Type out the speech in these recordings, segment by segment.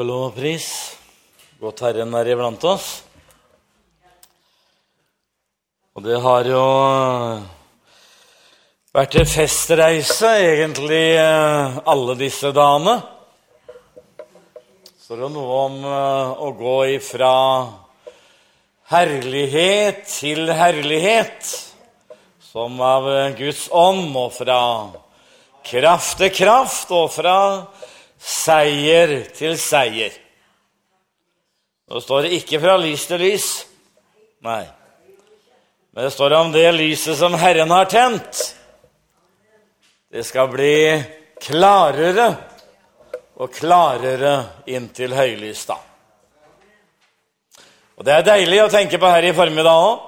Og lov og pris. Godt Herren er iblant oss. Og det har jo vært en festreise, egentlig, eh, alle disse dagene. Så det er noe om eh, å gå ifra herlighet til herlighet, som av Guds ånd, og fra kraft til kraft, og fra seier til seier. Nå står det ikke fra lys til lys. Nei. Men det står om det lyset som Herren har tent. Det skal bli klarere og klarere inntil høylys, da. Og det er deilig å tenke på her i formiddag òg.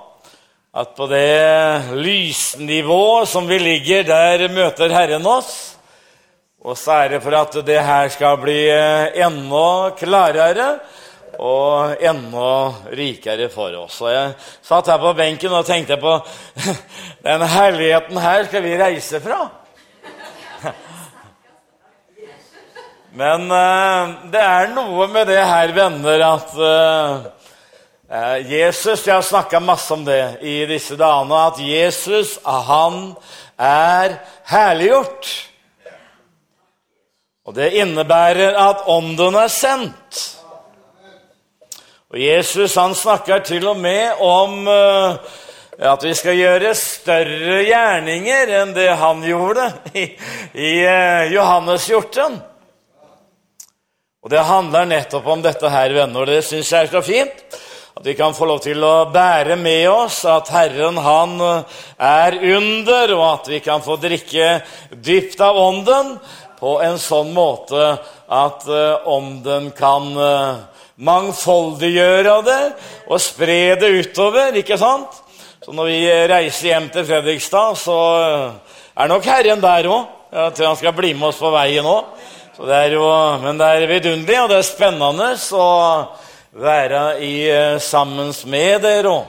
At på det lysnivået som vi ligger, der møter Herren oss. Og så for at det her skal bli eh, enda klarere og enda rikere for oss. Og jeg satt her på benken og tenkte på den herligheten her skal vi reise fra. Men eh, det er noe med det her, venner, at Eh, Jesus, Jeg har snakka masse om det i disse dagene, at Jesus han er herliggjort. Og det innebærer at ånden er sendt. Og Jesus han snakker til og med om eh, at vi skal gjøre større gjerninger enn det han gjorde i, i eh, Johannes 14. Og det handler nettopp om dette her, venner. Det syns jeg er så fint. At vi kan få lov til å bære med oss at Herren han eh, er under, og at vi kan få drikke dypt av Ånden på en sånn måte at Ånden kan uh, mangfoldiggjøre det og spre det utover. ikke sant? Så når vi reiser hjem til Fredrikstad, så uh, er nok Herren der òg. Jeg tror han skal bli med oss på veien òg. Men det er vidunderlig, og det er spennende. å være i, eh, sammen med dere. Og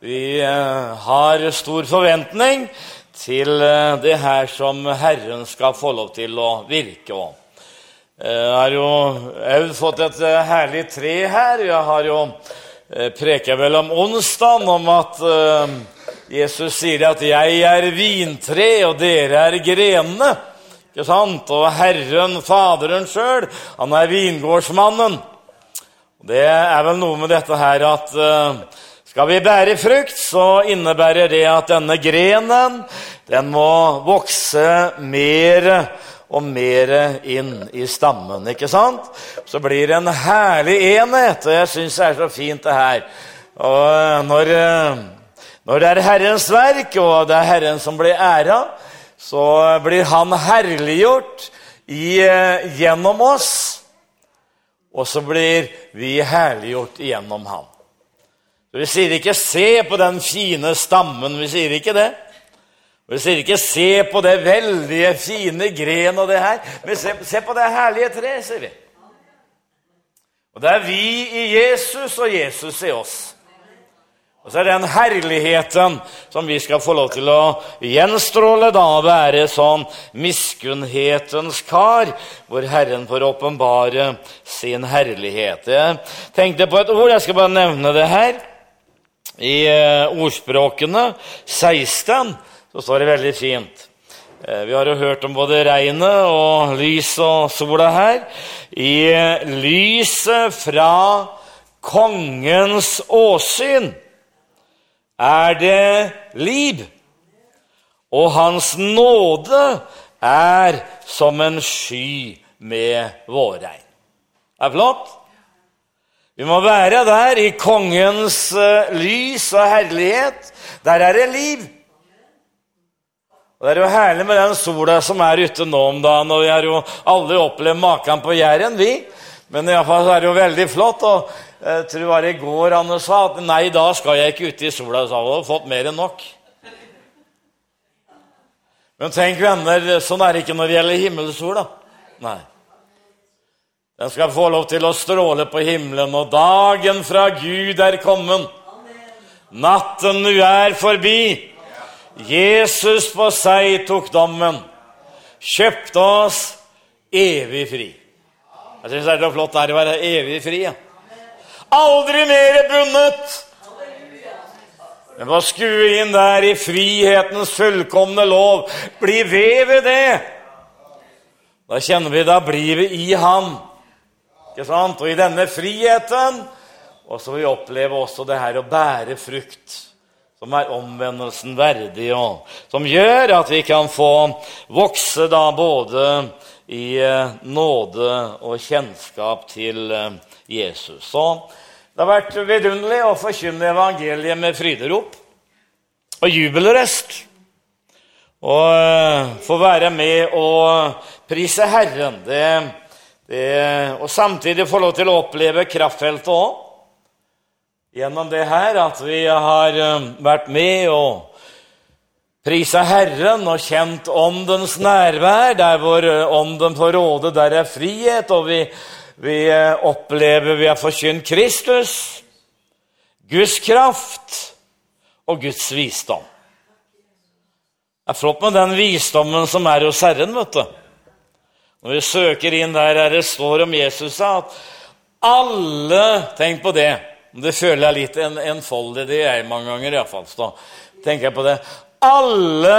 vi eh, har stor forventning til eh, det her som Herren skal få lov til å virke. om. jeg har jo òg fått et herlig tre her. Jeg har jo preka vel om onsdagen om at Jesus sier at 'jeg er vintre, og dere er grenene'. Ikke sant? Og Herren, Faderen sjøl, han er vingårdsmannen. Det er vel noe med dette her at skal vi bære frukt, så innebærer det at denne grenen den må vokse mer og mer inn i stammen. ikke sant? Så blir det en herlig enhet, og jeg syns det er så fint, det her. Og eh, når, uh, når det er Herrens verk, og det er Herren som blir æra, så blir Han herliggjort i, uh, gjennom oss. Og så blir vi herliggjort gjennom ham. Vi sier ikke 'se på den fine stammen', vi sier ikke det. Vi sier ikke 'se på det veldige, fine gren og det her', men se, se på det herlige treet, sier vi. Og det er vi i Jesus og Jesus i oss. Og så er den herligheten som vi skal få lov til å gjenstråle, da være sånn miskunnhetens kar, hvor Herren får åpenbare sin herlighet. Jeg tenkte på et ord, jeg skal bare nevne det her. I eh, ordspråkene 16 så står det veldig fint. Eh, vi har jo hørt om både regnet og lys og sola her. I eh, lyset fra kongens åsyn er det liv. Og hans nåde er som en sky med vårregn. Det er flott. Vi må være der i kongens uh, lys og herlighet. Der er det liv. Og Det er jo herlig med den sola som er ute nå om dagen. og Vi har jo aldri opplevd maken på Jæren, vi. Men iallfall er det jo veldig flott. og jeg tror det var i går han sa at nei, da skal jeg ikke ute i sola. Så hadde fått mer enn nok. Men tenk, venner, sånn er det ikke når det gjelder himmelsola. Nei. Den skal få lov til å stråle på himmelen, og dagen fra Gud er kommet. Natten nu er forbi. Jesus på seg tok dommen. Kjøpte oss evig fri. Jeg syns det er så flott det å være evig fri. Ja. Aldri mer bundet. Men å skue inn der i frihetens fullkomne lov, bli ved ved det. Da kjenner vi da blir vi i Han. Ikke sant? Og i denne friheten og så vil vi oppleve også det her å bære frukt, som er omvendelsen verdig, og som gjør at vi kan få vokse da både i eh, nåde og kjennskap til eh, Jesus. Så det har vært vidunderlig å forkynne evangeliet med fryderop og jubelrest. Og uh, få være med og prise Herren. Det, det, og samtidig få lov til å oppleve kraftfeltet òg. Gjennom det her at vi har uh, vært med og prisa Herren og kjent Åndens nærvær. Der hvor uh, Ånden får råde, der er frihet. og vi vi eh, opplever vi har forkynt Kristus, Guds kraft og Guds visdom. Det er flott med den visdommen som er hos Herren. vet du. Når vi søker inn der det står om Jesus at alle Tenk på det. Det føler jeg litt en, enfoldig, det er jeg mange ganger iallfall. Så tenker jeg på det. Alle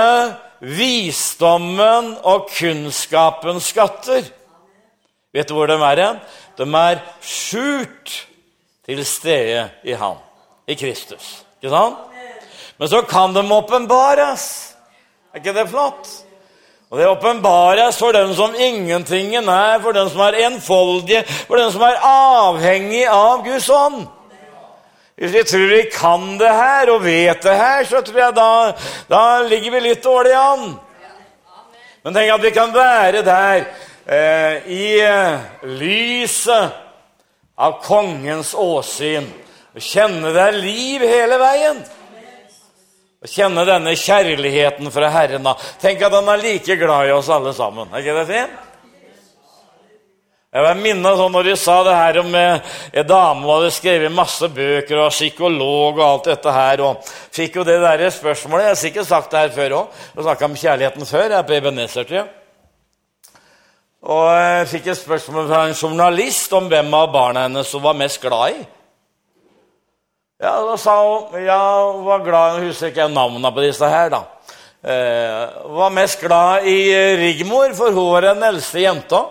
visdommen og kunnskapens skatter. Vet du hvor de er hen? De er skjult til stede i Han, i Kristus. Ikke sant? Men så kan de åpenbares. Er ikke det flott? Og det åpenbares for dem som ingentingen er, for dem som er enfoldige, for dem som er avhengig av Guds ånd. Hvis vi tror vi kan det her og vet det her, så tror jeg da, da ligger vi litt dårlig an. Men tenk at vi kan være der eh, i eh, lyset av kongens åsyn og kjenne det er liv hele veien. Og kjenne denne kjærligheten fra Herren. Tenk at han er like glad i oss alle sammen. Er ikke det fint? Jeg var minnet sånn når de sa det her om eh, en dame som hadde skrevet masse bøker og psykolog og alt dette her, og fikk jo det der spørsmålet Jeg har sikkert sagt det her før òg. Jeg snakka om kjærligheten før. Jeg er på Ebenezer. Og jeg fikk et spørsmål fra en journalist om hvem av barna hennes hun var mest glad i. Ja, Da sa hun hun var glad Hun husker ikke navnene på disse her, da. Eh, var mest glad i Rigmor, for hun var den eldste jenta.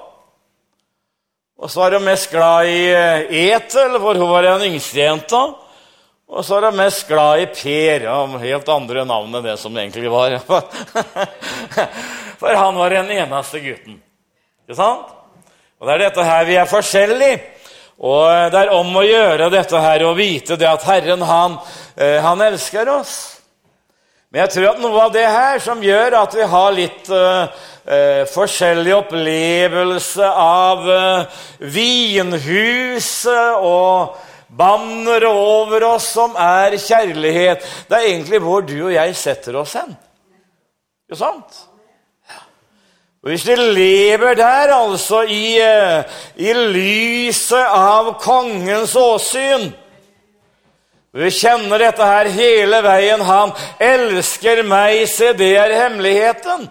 Og så var hun mest glad i eh, Etel, for hun var den yngste jenta. Og så var hun mest glad i Per. Ja, helt andre navn enn det som det egentlig var. For han var den eneste gutten. Ikke sant? Og det er dette her vi er forskjellige. Og det er om å gjøre dette her og vite det at Herren, han, eh, han elsker oss. Men jeg tror at noe av det her som gjør at vi har litt uh, uh, forskjellig opplevelse av uh, vinhuset og bannere over oss som er kjærlighet, det er egentlig hvor du og jeg setter oss hen. Jo sant? Og Hvis vi lever der, altså i, i lyset av kongens åsyn Vi kjenner dette her hele veien. Han elsker meg, se, det er hemmeligheten.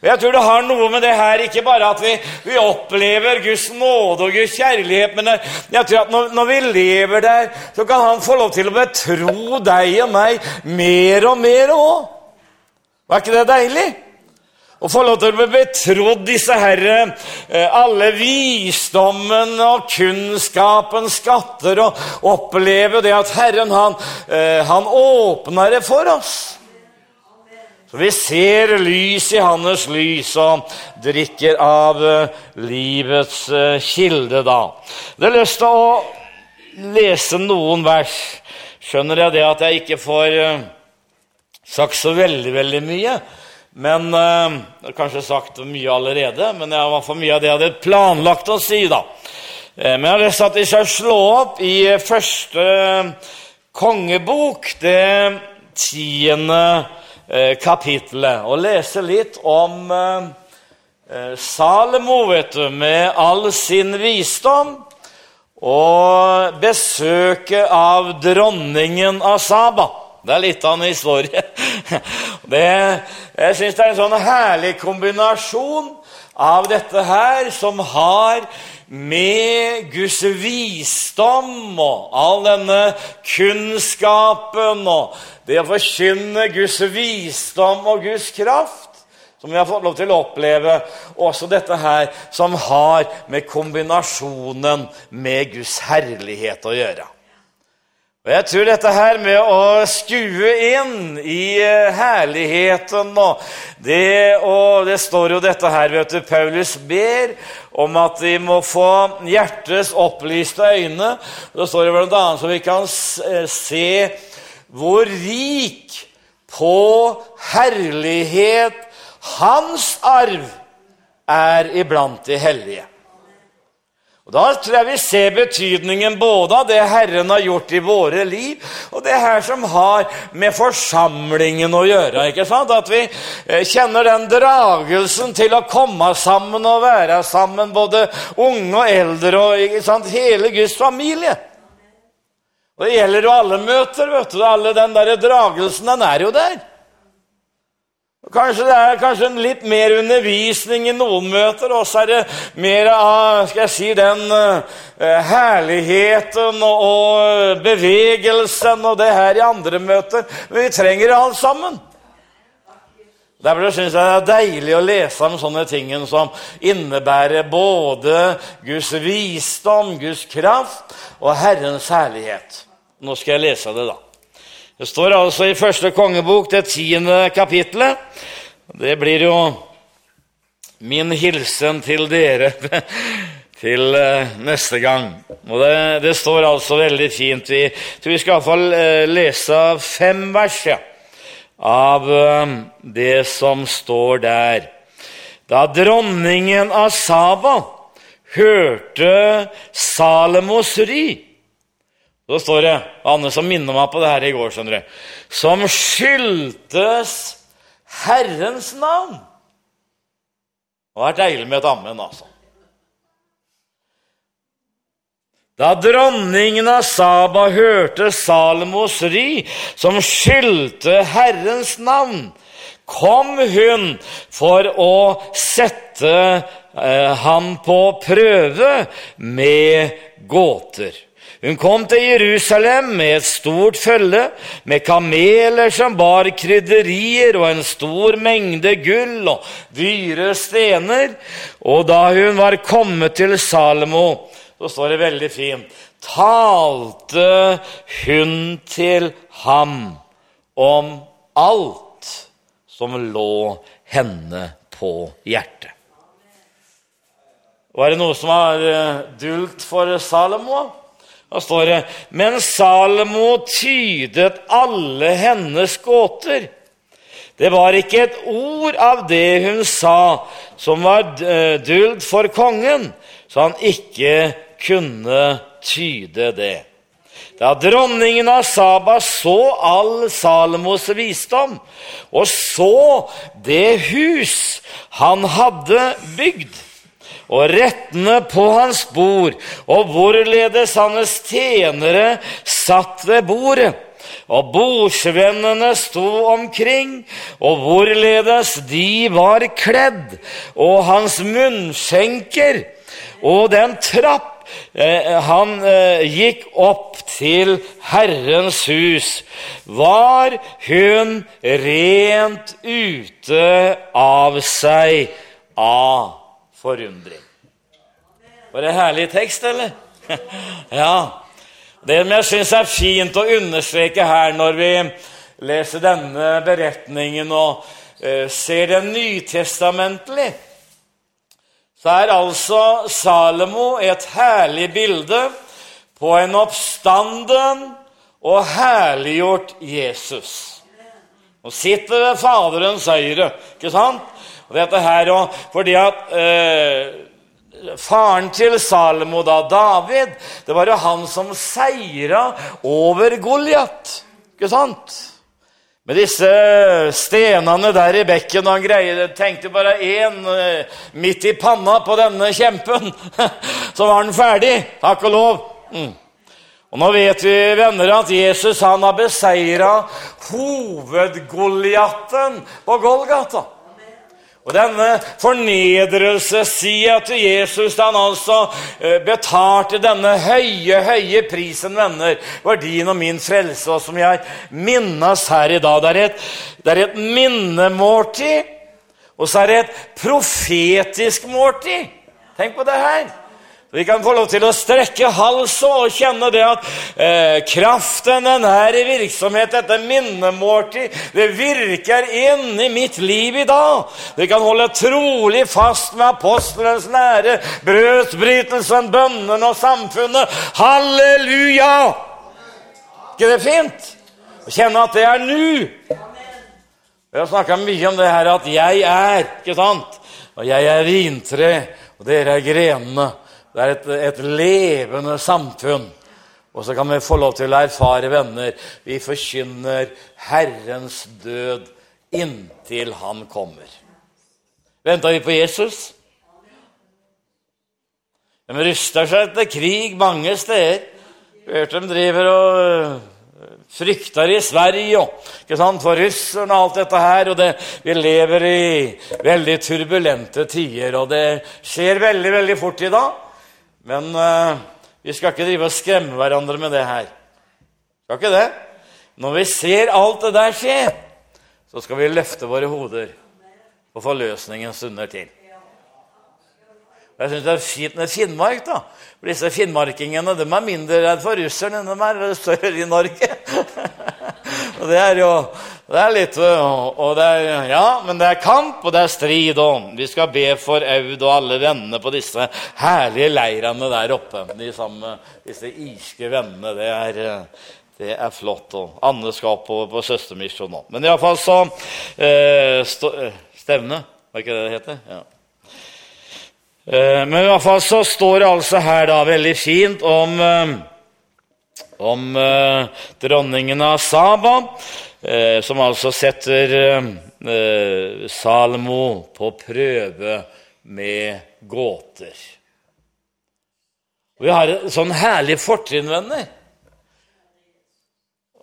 Og Jeg tror det har noe med det her, ikke bare at vi, vi opplever Guds nåde og Guds kjærlighet, men jeg tror at når, når, vi lever der, så kan Han få lov til å betro deg og meg mer og mer òg. Var ikke det deilig? Og få lov til å bli betrodd disse herre, eh, alle visdommen og kunnskapens skatter, og oppleve det at Herren, han, eh, han åpner det for oss. Så vi ser lys i hans lys og drikker av eh, livets kilde, da. Jeg har lyst til å lese noen vers. Skjønner jeg det at jeg ikke får sagt så veldig, veldig mye? Men Jeg har kanskje sagt mye allerede, men jeg har i hvert fall mye av det jeg hadde planlagt å si. da. Uh, men jeg har lyst til at vi skal slå opp i første kongebok, det tiende kapitlet, og lese litt om Salomo, vet du, med all sin visdom, og besøket av dronningen av Saba. Det er litt av en historie. Det, jeg syns det er en sånn herlig kombinasjon av dette her som har med Guds visdom og all denne kunnskapen og det å forkynne Guds visdom og Guds kraft som vi har fått lov til å oppleve. Også dette her som har med kombinasjonen med Guds herlighet å gjøre. Og Jeg tror dette her med å skue inn i eh, herligheten og det, og det står jo dette her, vet du, Paulus ber om at de må få hjertets opplyste øyne. Det står det annet så vi kan eh, se hvor rik på herlighet hans arv er iblant de hellige. Og Da tror jeg vi ser betydningen både av det Herren har gjort i våre liv, og det her som har med forsamlingen å gjøre. ikke sant? At vi eh, kjenner den dragelsen til å komme sammen og være sammen, både unge og eldre og ikke sant? hele Guds familie. Og Det gjelder jo alle møter. vet du, alle Den der dragelsen, den er jo der. Kanskje det er kanskje litt mer undervisning i noen møter, og så er det mer av skal jeg si, den uh, herligheten og, og bevegelsen og det her i andre møter. Men vi trenger alt sammen. Derfor syns jeg det er deilig å lese om sånne ting som innebærer både Guds visdom, Guds kraft og Herrens herlighet. Nå skal jeg lese det, da. Det står altså i første kongebok, det tiende kapittelet. Det blir jo min hilsen til dere til eh, neste gang. Og det, det står altså veldig fint. Vi vi skal iallfall eh, lese fem vers. Ja av eh, det som står der. Da dronningen av Saba hørte Salomos ry Så står det Anne som minner meg på det her i går, skjønner du. Som skyldtes Herrens navn. Det hadde vært deilig med et ammen, altså. Da dronningen av Saba hørte Salomos ry, som skyldte Herrens navn, kom hun for å sette eh, ham på prøve med gåter. Hun kom til Jerusalem med et stort følge, med kameler som bar krydderier og en stor mengde gull og dyre stener. Og da hun var kommet til Salomo, så står det veldig fint Talte hun til ham om alt som lå henne på hjertet. Var det noe som var eh, dult for Salomo? Da står det Men Salomo tydet alle hennes gåter. Det var ikke et ord av det hun sa, som var duld dult for kongen, så han ikke kunne tyde det. Da dronningen av Saba så all Salomos visdom, og så det hus han hadde bygd, og rettene på hans bord, og hvorledes hans tjenere satt ved bordet, og bordsvennene sto omkring, og hvorledes de var kledd, og hans munnskjenker, og den trapp Eh, han eh, gikk opp til Herrens hus, var hun rent ute av seg av forundring. Var det en herlig tekst, eller? ja. Det jeg syns er fint å understreke her når vi leser denne beretningen og uh, ser den nytestamentlig, så er altså Salomo et herlig bilde på en oppstanden og herliggjort Jesus. Og sitter ved Faderens høyre, ikke sant? Og dette her, og fordi at eh, Faren til Salomo, da, David, det var jo han som seira over Goliat. Ikke sant? Med disse stenene der i bekken, og han greide, tenkte bare én eh, midt i panna på denne kjempen. Så var han ferdig. Takk og lov. Mm. Og Nå vet vi venner, at Jesus han har beseira hovedgoliaten på Golgata. Og denne fornedrelse sier til Jesus da han altså eh, betalte denne høye, høye prisen, venner, var din og min frelse, og som jeg minnes her i dag. Det er et, det er et minnemåltid, og så er det et profetisk måltid. Tenk på det her. Vi kan få lov til å strekke halsen og kjenne det at eh, kraften den er i virksomhet. Dette minnemåltid det virker inn i mitt liv i dag. Vi kan holde trolig fast med apostelens lære, brødsbrytelsen, bønnene og samfunnet. Halleluja! ikke det fint? Å kjenne at det er nå. Vi har snakka mye om det her at 'jeg er', ikke sant? Og 'jeg er vintre', og dere er grenene'. Det er et, et levende samfunn. Og så kan vi få lov til å erfare, venner, vi forkynner Herrens død inntil Han kommer. Venta vi på Jesus? De ruster seg til krig mange steder. Hørte de driver og frykter i Sverige ikke sant, for russerne og alt dette her. og det, Vi lever i veldig turbulente tider, og det skjer veldig veldig fort i dag. Men uh, vi skal ikke drive og skremme hverandre med det her. Skal ikke det? Når vi ser alt det der skje, så skal vi løfte våre hoder og forløsningen stunder til. Jeg syns det er fint med Finnmark. da. For Disse finnmarkingene de er mindre redd for russerne enn de er større i Norge. og det er jo det er litt og, det er, Ja, men det er kamp, og det er strid. Og vi skal be for Aud og alle vennene på disse herlige leirene der oppe. De samme, disse irske vennene. Det er, det er flott. Og Anne skal på, på søstermisjon nå. Men iallfall så eh, stå, Stevne, var ikke det det heter? Ja. Eh, men i hvert fall så står det altså her da veldig fint om, om eh, dronningen av Saba, som altså setter Salmo på prøve med gåter. Vi har et sånn herlig fortrinn, venner.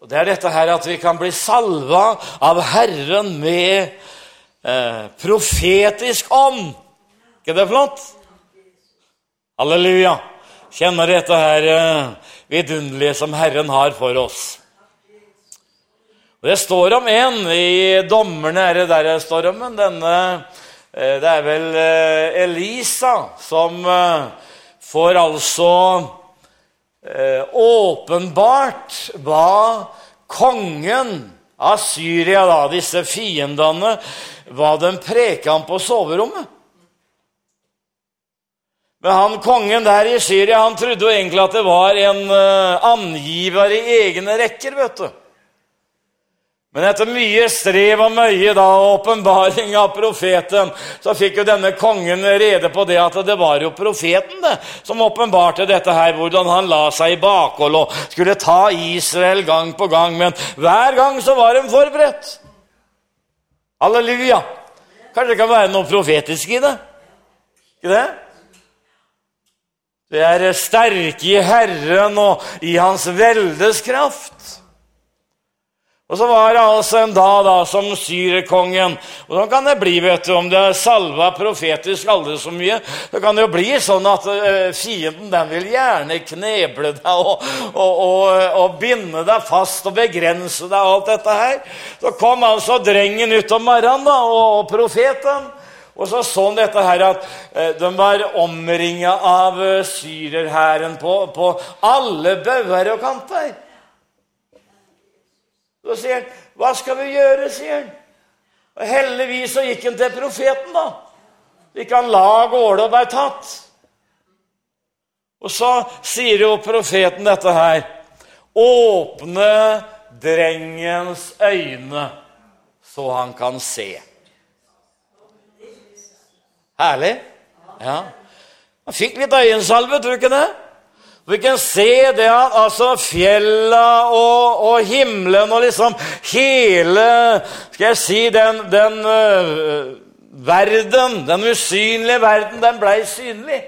Det er dette her at vi kan bli salva av Herren med eh, profetisk ånd ikke det flott? Halleluja. Kjenner dette her eh, vidunderlige som Herren har for oss. Det står om en i Dommerne, er det der det står om en. Denne, eh, det er vel eh, Elisa som får altså åpenbart hva kongen av Syria, da, disse fiendene, hva de preka om på soverommet. Men han kongen der i Syria han trodde jo egentlig at det var en angiver i egne rekker. vet du. Men etter mye strev og møye da, og åpenbaring av profeten, så fikk jo denne kongen rede på det at det var jo profeten det, som åpenbarte dette her, hvordan han la seg i bakhold og skulle ta Israel gang på gang. Men hver gang så var de forberedt. Halleluja! Kanskje det kan være noe profetisk i det? Ikke det? Det er sterke i Herren og i Hans veldes kraft. Og så var det altså en dag da som syrekongen. Og sånn kan det bli vet du, om det er salva profetisk aldri så mye. Det kan jo bli sånn at uh, fienden den vil gjerne kneble deg og, og, og, og, binde deg fast og begrense deg og alt dette her. Så kom altså drengen ut om morgenen da, og profeten. Og så så han dette her at eh, de var omringa av eh, syrerhæren på, på alle bauger og kanter. Så sier han, 'Hva skal vi gjøre?' sier han. Og Heldigvis så gikk han til profeten, da. Så gikk han la gårde og ble tatt. Og så sier jo profeten dette her. Åpne drengens øyne, så han kan se. Herlig. Ja. Han fikk litt øyensalve, tror du ikke det? Vi kan se det at altså fjella og, og, himmelen og liksom hele Skal jeg si den, den uh, verden, den usynlige verden, den blei synlig.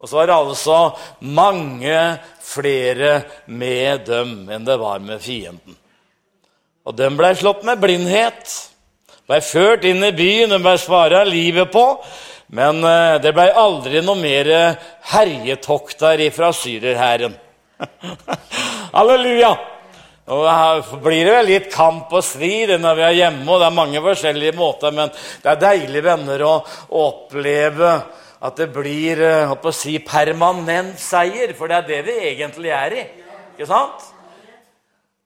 Og så var det altså mange flere med dem enn det var med fienden. Og den blei slått med blindhet ble ført inn i byen, den ble svara livet på. Men eh, det ble aldri noe mer herjetokter fra syrerhæren. Halleluja! Og Her blir det vel litt kamp og strid når vi er hjemme, og det er mange forskjellige måter, men det er deilig, venner, å oppleve at det blir eh, å si, permanent seier, for det er det vi egentlig er i. Ikke sant?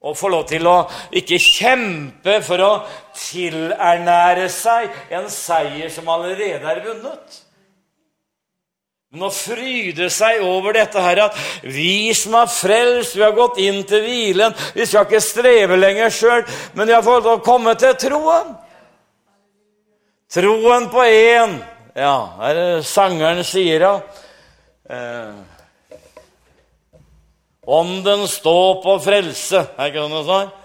Og få lov til å ikke kjempe for å tilernære seg en seier som allerede er vunnet. Men å fryde seg over dette her at vi som er frelst, vi har gått inn til hvilen Vi skal ikke streve lenger sjøl, men vi har fått å komme til troen. Troen på én Ja, er det sangeren sier, da. Eh, Ånden stå på frelse. Er ikke sånn noe sånt?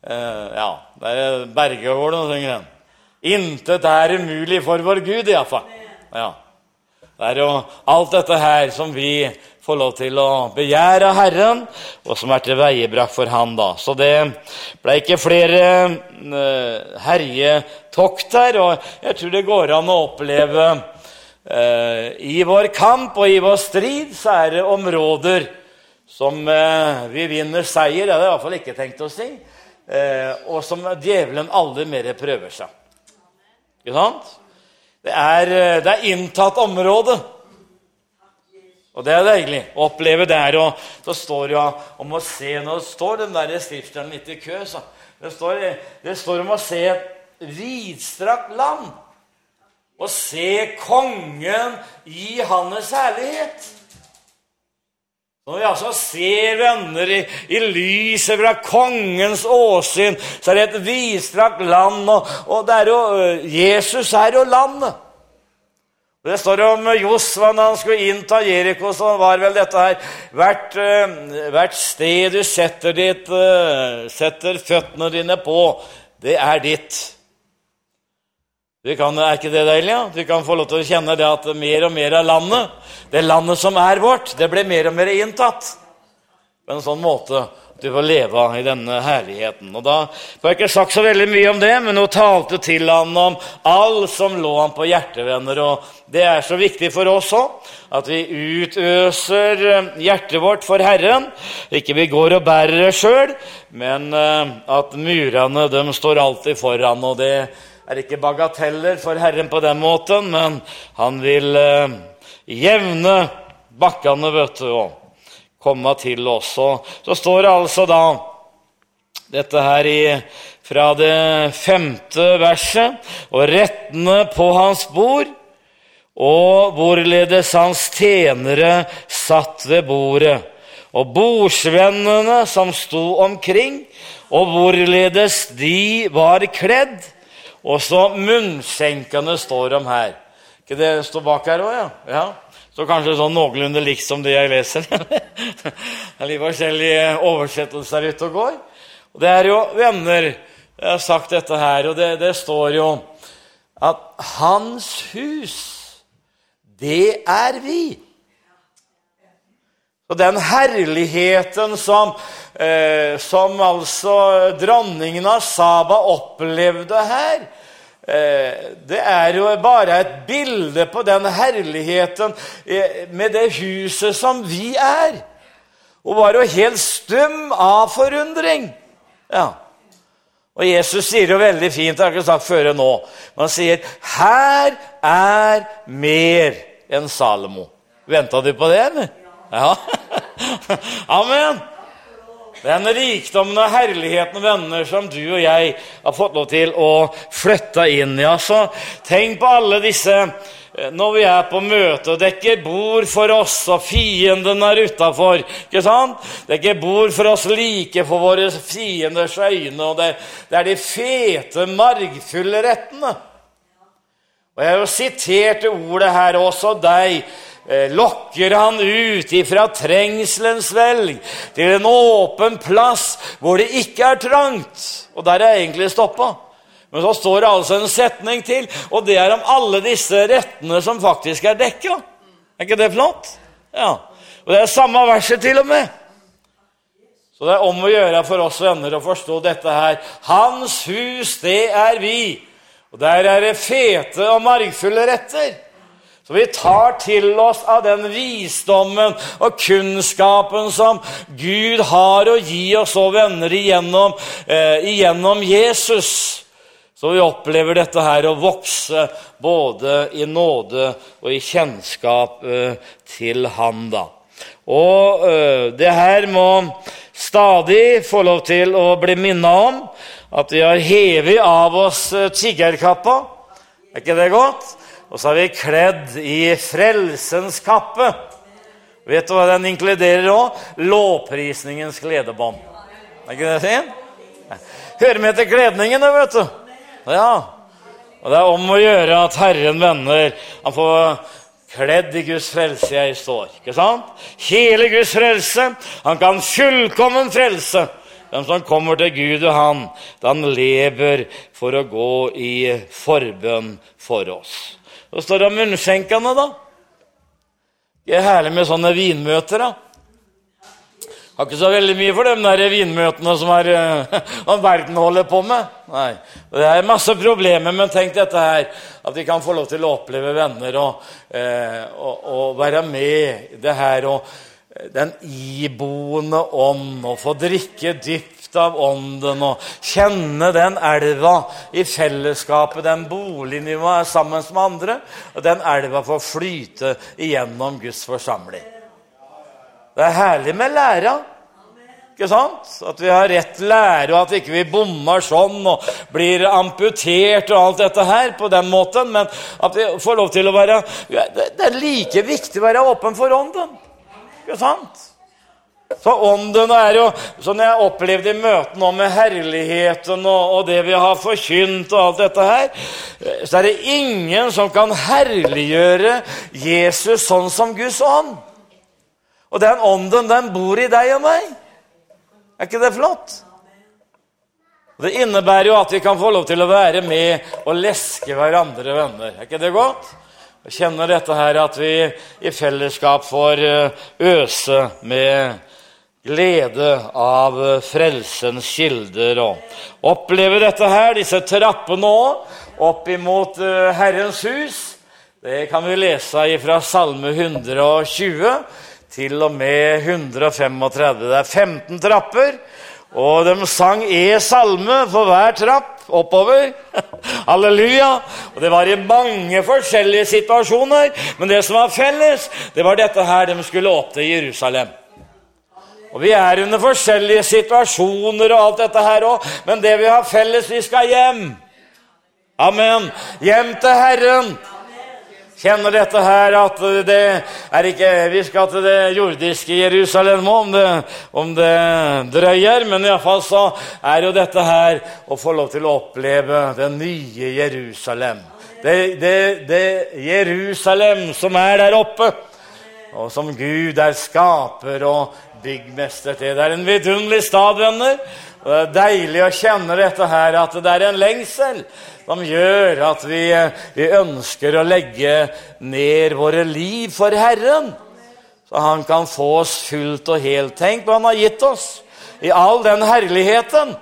Eh, ja, det er Bergegården som synger den. Intet er umulig for vår Gud, iallfall. Ja. Det er jo alt dette her som vi får lov til å begjære av Herren, og som er til tilveiebrakt for Han. da. Så det ble ikke flere uh, herjetokt her, og jeg tror det går an å oppleve uh, I vår kamp og i vår strid så er det områder som uh, vi vinner seier, det hadde jeg i hvert fall ikke tenkt å si, og som djevelen aldri mer prøver seg. Ikke sant? Det er, det er inntatt område. Og det er deilig å oppleve der. Og så står det om å se Nå står den der skriftstjernen litt i kø. Så. Det, står, det står om å se et vidstrakt land. Og se kongen i hans herlighet. Når vi altså ser venner i, i lyset fra kongens åsyn, så er det et vidstrakt land, og, og det er jo, Jesus er jo landet. Det står om Josva når han skulle innta Jeriko, så var vel dette her hvert, eh, hvert sted du setter, ditt, eh, setter føttene dine på, det er ditt. Kan, er ikke det deilig? Ja? Du kan få lov til å kjenne det at mer og mer av landet, det landet som er vårt, det ble mer og mer inntatt på en sånn måte du får leve i denne herligheten. Og Da får jeg ikke sagt så veldig mye om det, men hun talte til han om all som lå han på hjertevenner. Og det er så viktig for oss òg at vi utøser eh, hjertet vårt for Herren. Ikke vi går og bærer det sjøl, men eh, at murene de står alltid foran. Og det er ikke bagateller for Herren på den måten, men han vil eh, jevne bakkene, vet du. Og komme til oss. Og så står det altså da dette her i, fra det femte verset Og rettene på hans bord, og hvorledes hans tjenere satt ved bordet, og bordsvennene som sto omkring, og hvorledes de var kledd. Og så munnskjenkene står de her. Ikke det står bak her òg, ja? ja? Så kanskje sånn noenlunde likt som det jeg leser. det er litt forskjellige oversettelser ute og går. Og det er jo venner Jeg har sagt dette her, og det, det står jo at hans hus, det er vi. Og den herligheten som, eh, som altså dronningen av Saba opplevde her, Eh, det er jo bare et bilde på den herligheten eh, med det huset som vi er. Hun var jo helt stum av forundring. Ja. Og Jesus sier jo veldig fint, det har jeg ikke sagt før nå, men han sier 'Her er mer enn Salomo'. Venta du på det, eller? Ja. Amen. Den rikdommen og herligheten venner som du og jeg har fått lov til å flytte inn i. Altså, tenk på alle disse eh, når vi er på møte og dekker bord for oss, og fienden er utafor. Dekker bord for oss like for våre fienders øyne, og det, det er de fete, margfulle rettene. Og Jeg har jo sitert ordet her også deg lokker han ut ifra trengselens velg til en åpen plass hvor det ikke er trangt. Og der er jeg egentlig stoppa. Men så står det altså en setning til, og det er om alle disse rettene som faktisk er dekka. Er ikke det flott? Ja. Og det er samme verset til og med. Så det er om å gjøre for oss venner å forstå dette her. Hans hus, det er vi. Og der er det fete og margfulle retter. Så vi tar til oss av den visdommen og kunnskapen som Gud har å gi oss og venner igjennom, eh, igjennom Jesus. Så vi opplever dette her å vokse både i nåde og i kjennskap eh, til Han. da. Og eh, det her må stadig få lov til å bli minnet om at vi har hevet av oss eh, tiggerkappa. Er ikke det godt? Og så er vi kledd i frelsens kappe. Vet du hva den inkluderer òg? Lovprisningens gledebånd. Er ikke det fint? Hører med til kledningene, vet du. Ja. Og det er om å gjøre at Herren venner Han får kledd i Guds frelse jeg står. Ikke sant? Hele Guds frelse. Han kan fullkommen frelse den som kommer til Gud og Han, han lever for å gå i forbønn for oss. Så står det om munnskjenkene, da. Det er herlig med sånne vinmøter, da. Har ikke så veldig mye for de der vinmøtene som er, uh, verden holder på med. Nei, Det er masse problemer, men tenk dette her. At vi kan få lov til å oppleve venner og, uh, og, og være med i det her. og eh, den iboende ånd, og få drikke dypt av ånden og kjenne den elva i fellesskapet, den er sammen med andre, og den elva får flyte igjennom Guds forsamling. Det er herlig med læra. Ikke sant? At vi har rett lære, og at ikke vi bommer sånn og blir amputert og alt dette her på den måten. Men at vi får lov til å være Det er like viktig å være åpen for ånden. Ikke sant? Så ånden er jo, sånn jeg opplevde i møtene med herligheten og, og, det vi har forkynt og alt dette her, så er det ingen som kan herliggjøre Jesus sånn som Guds ånd. Og den ånden, den bor i deg og meg. Er ikke det flott? Det innebærer jo at vi kan få lov til å være med og leske hverandre venner. Er ikke det godt? Jeg kjenner dette her at vi i fellesskap får eh, øse med glede av eh, frelsens kilder og oppleve dette her, disse trappene òg, opp imot eh, Herrens hus. Det kan vi lese fra Salme 120 til og med 135. Det er 15 trapper, og de sang E-salme for hver trapp oppover. Halleluja! Og Det var i mange forskjellige situasjoner, men det som var felles, det var dette her de skulle opp til Jerusalem. Og Vi er under forskjellige situasjoner og alt dette her òg, men det vi har felles, vi skal hjem. Amen. Hjem til Herren kjenner dette her at det er ikke Vi skal til det jordiske Jerusalem om det, om det drøyer, men iallfall så er jo dette her å få lov til å oppleve det nye Jerusalem. Det, det, det Jerusalem som er der oppe, og som Gud er skaper og byggmester til. Det er en vidunderlig stad, venner. Og det er deilig å kjenne dette her, at det er en lengsel som gjør at vi, vi, ønsker å legge ned våre liv for Herren. Så han kan få oss fullt og helt. Tenk hva han har gitt oss i all den herligheten.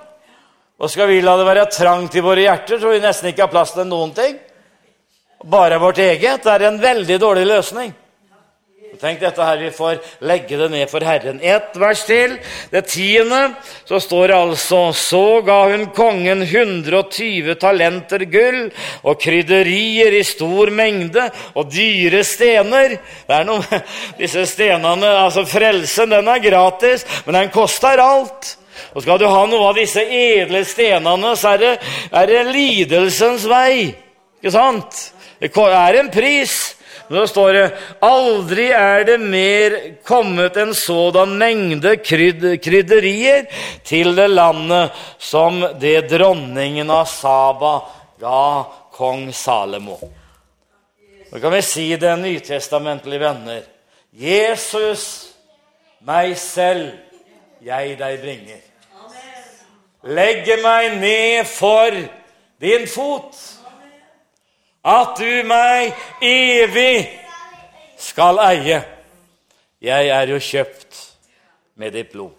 Og skal vi la det være trangt i våre hjerter, så vi nesten ikke har plass til noen ting? Bare vårt eget. Er en veldig dårlig løsning. Tenk dette her, Vi får legge det ned for Herren. Ett vers til. Det tiende. Så står det altså Så ga hun kongen 120 talenter gull og krydderier i stor mengde og dyre stener. Det er noe Disse stenene, altså Frelsen, den er gratis, men den koster alt. Og skal du ha noe av disse edle stenene, så er det, er det lidelsens vei. Ikke sant? Det er en pris. Nå står det aldri er det mer kommet en sådan mengde krydderier til det landet som det dronningen av Saba ga kong Salomo. Nå kan vi si det nytestamentlige venner. Jesus, meg selv, jeg deg bringer. Legger meg ned for din fot at du meg evig skal eie. Jeg er jo kjøpt med ditt blod.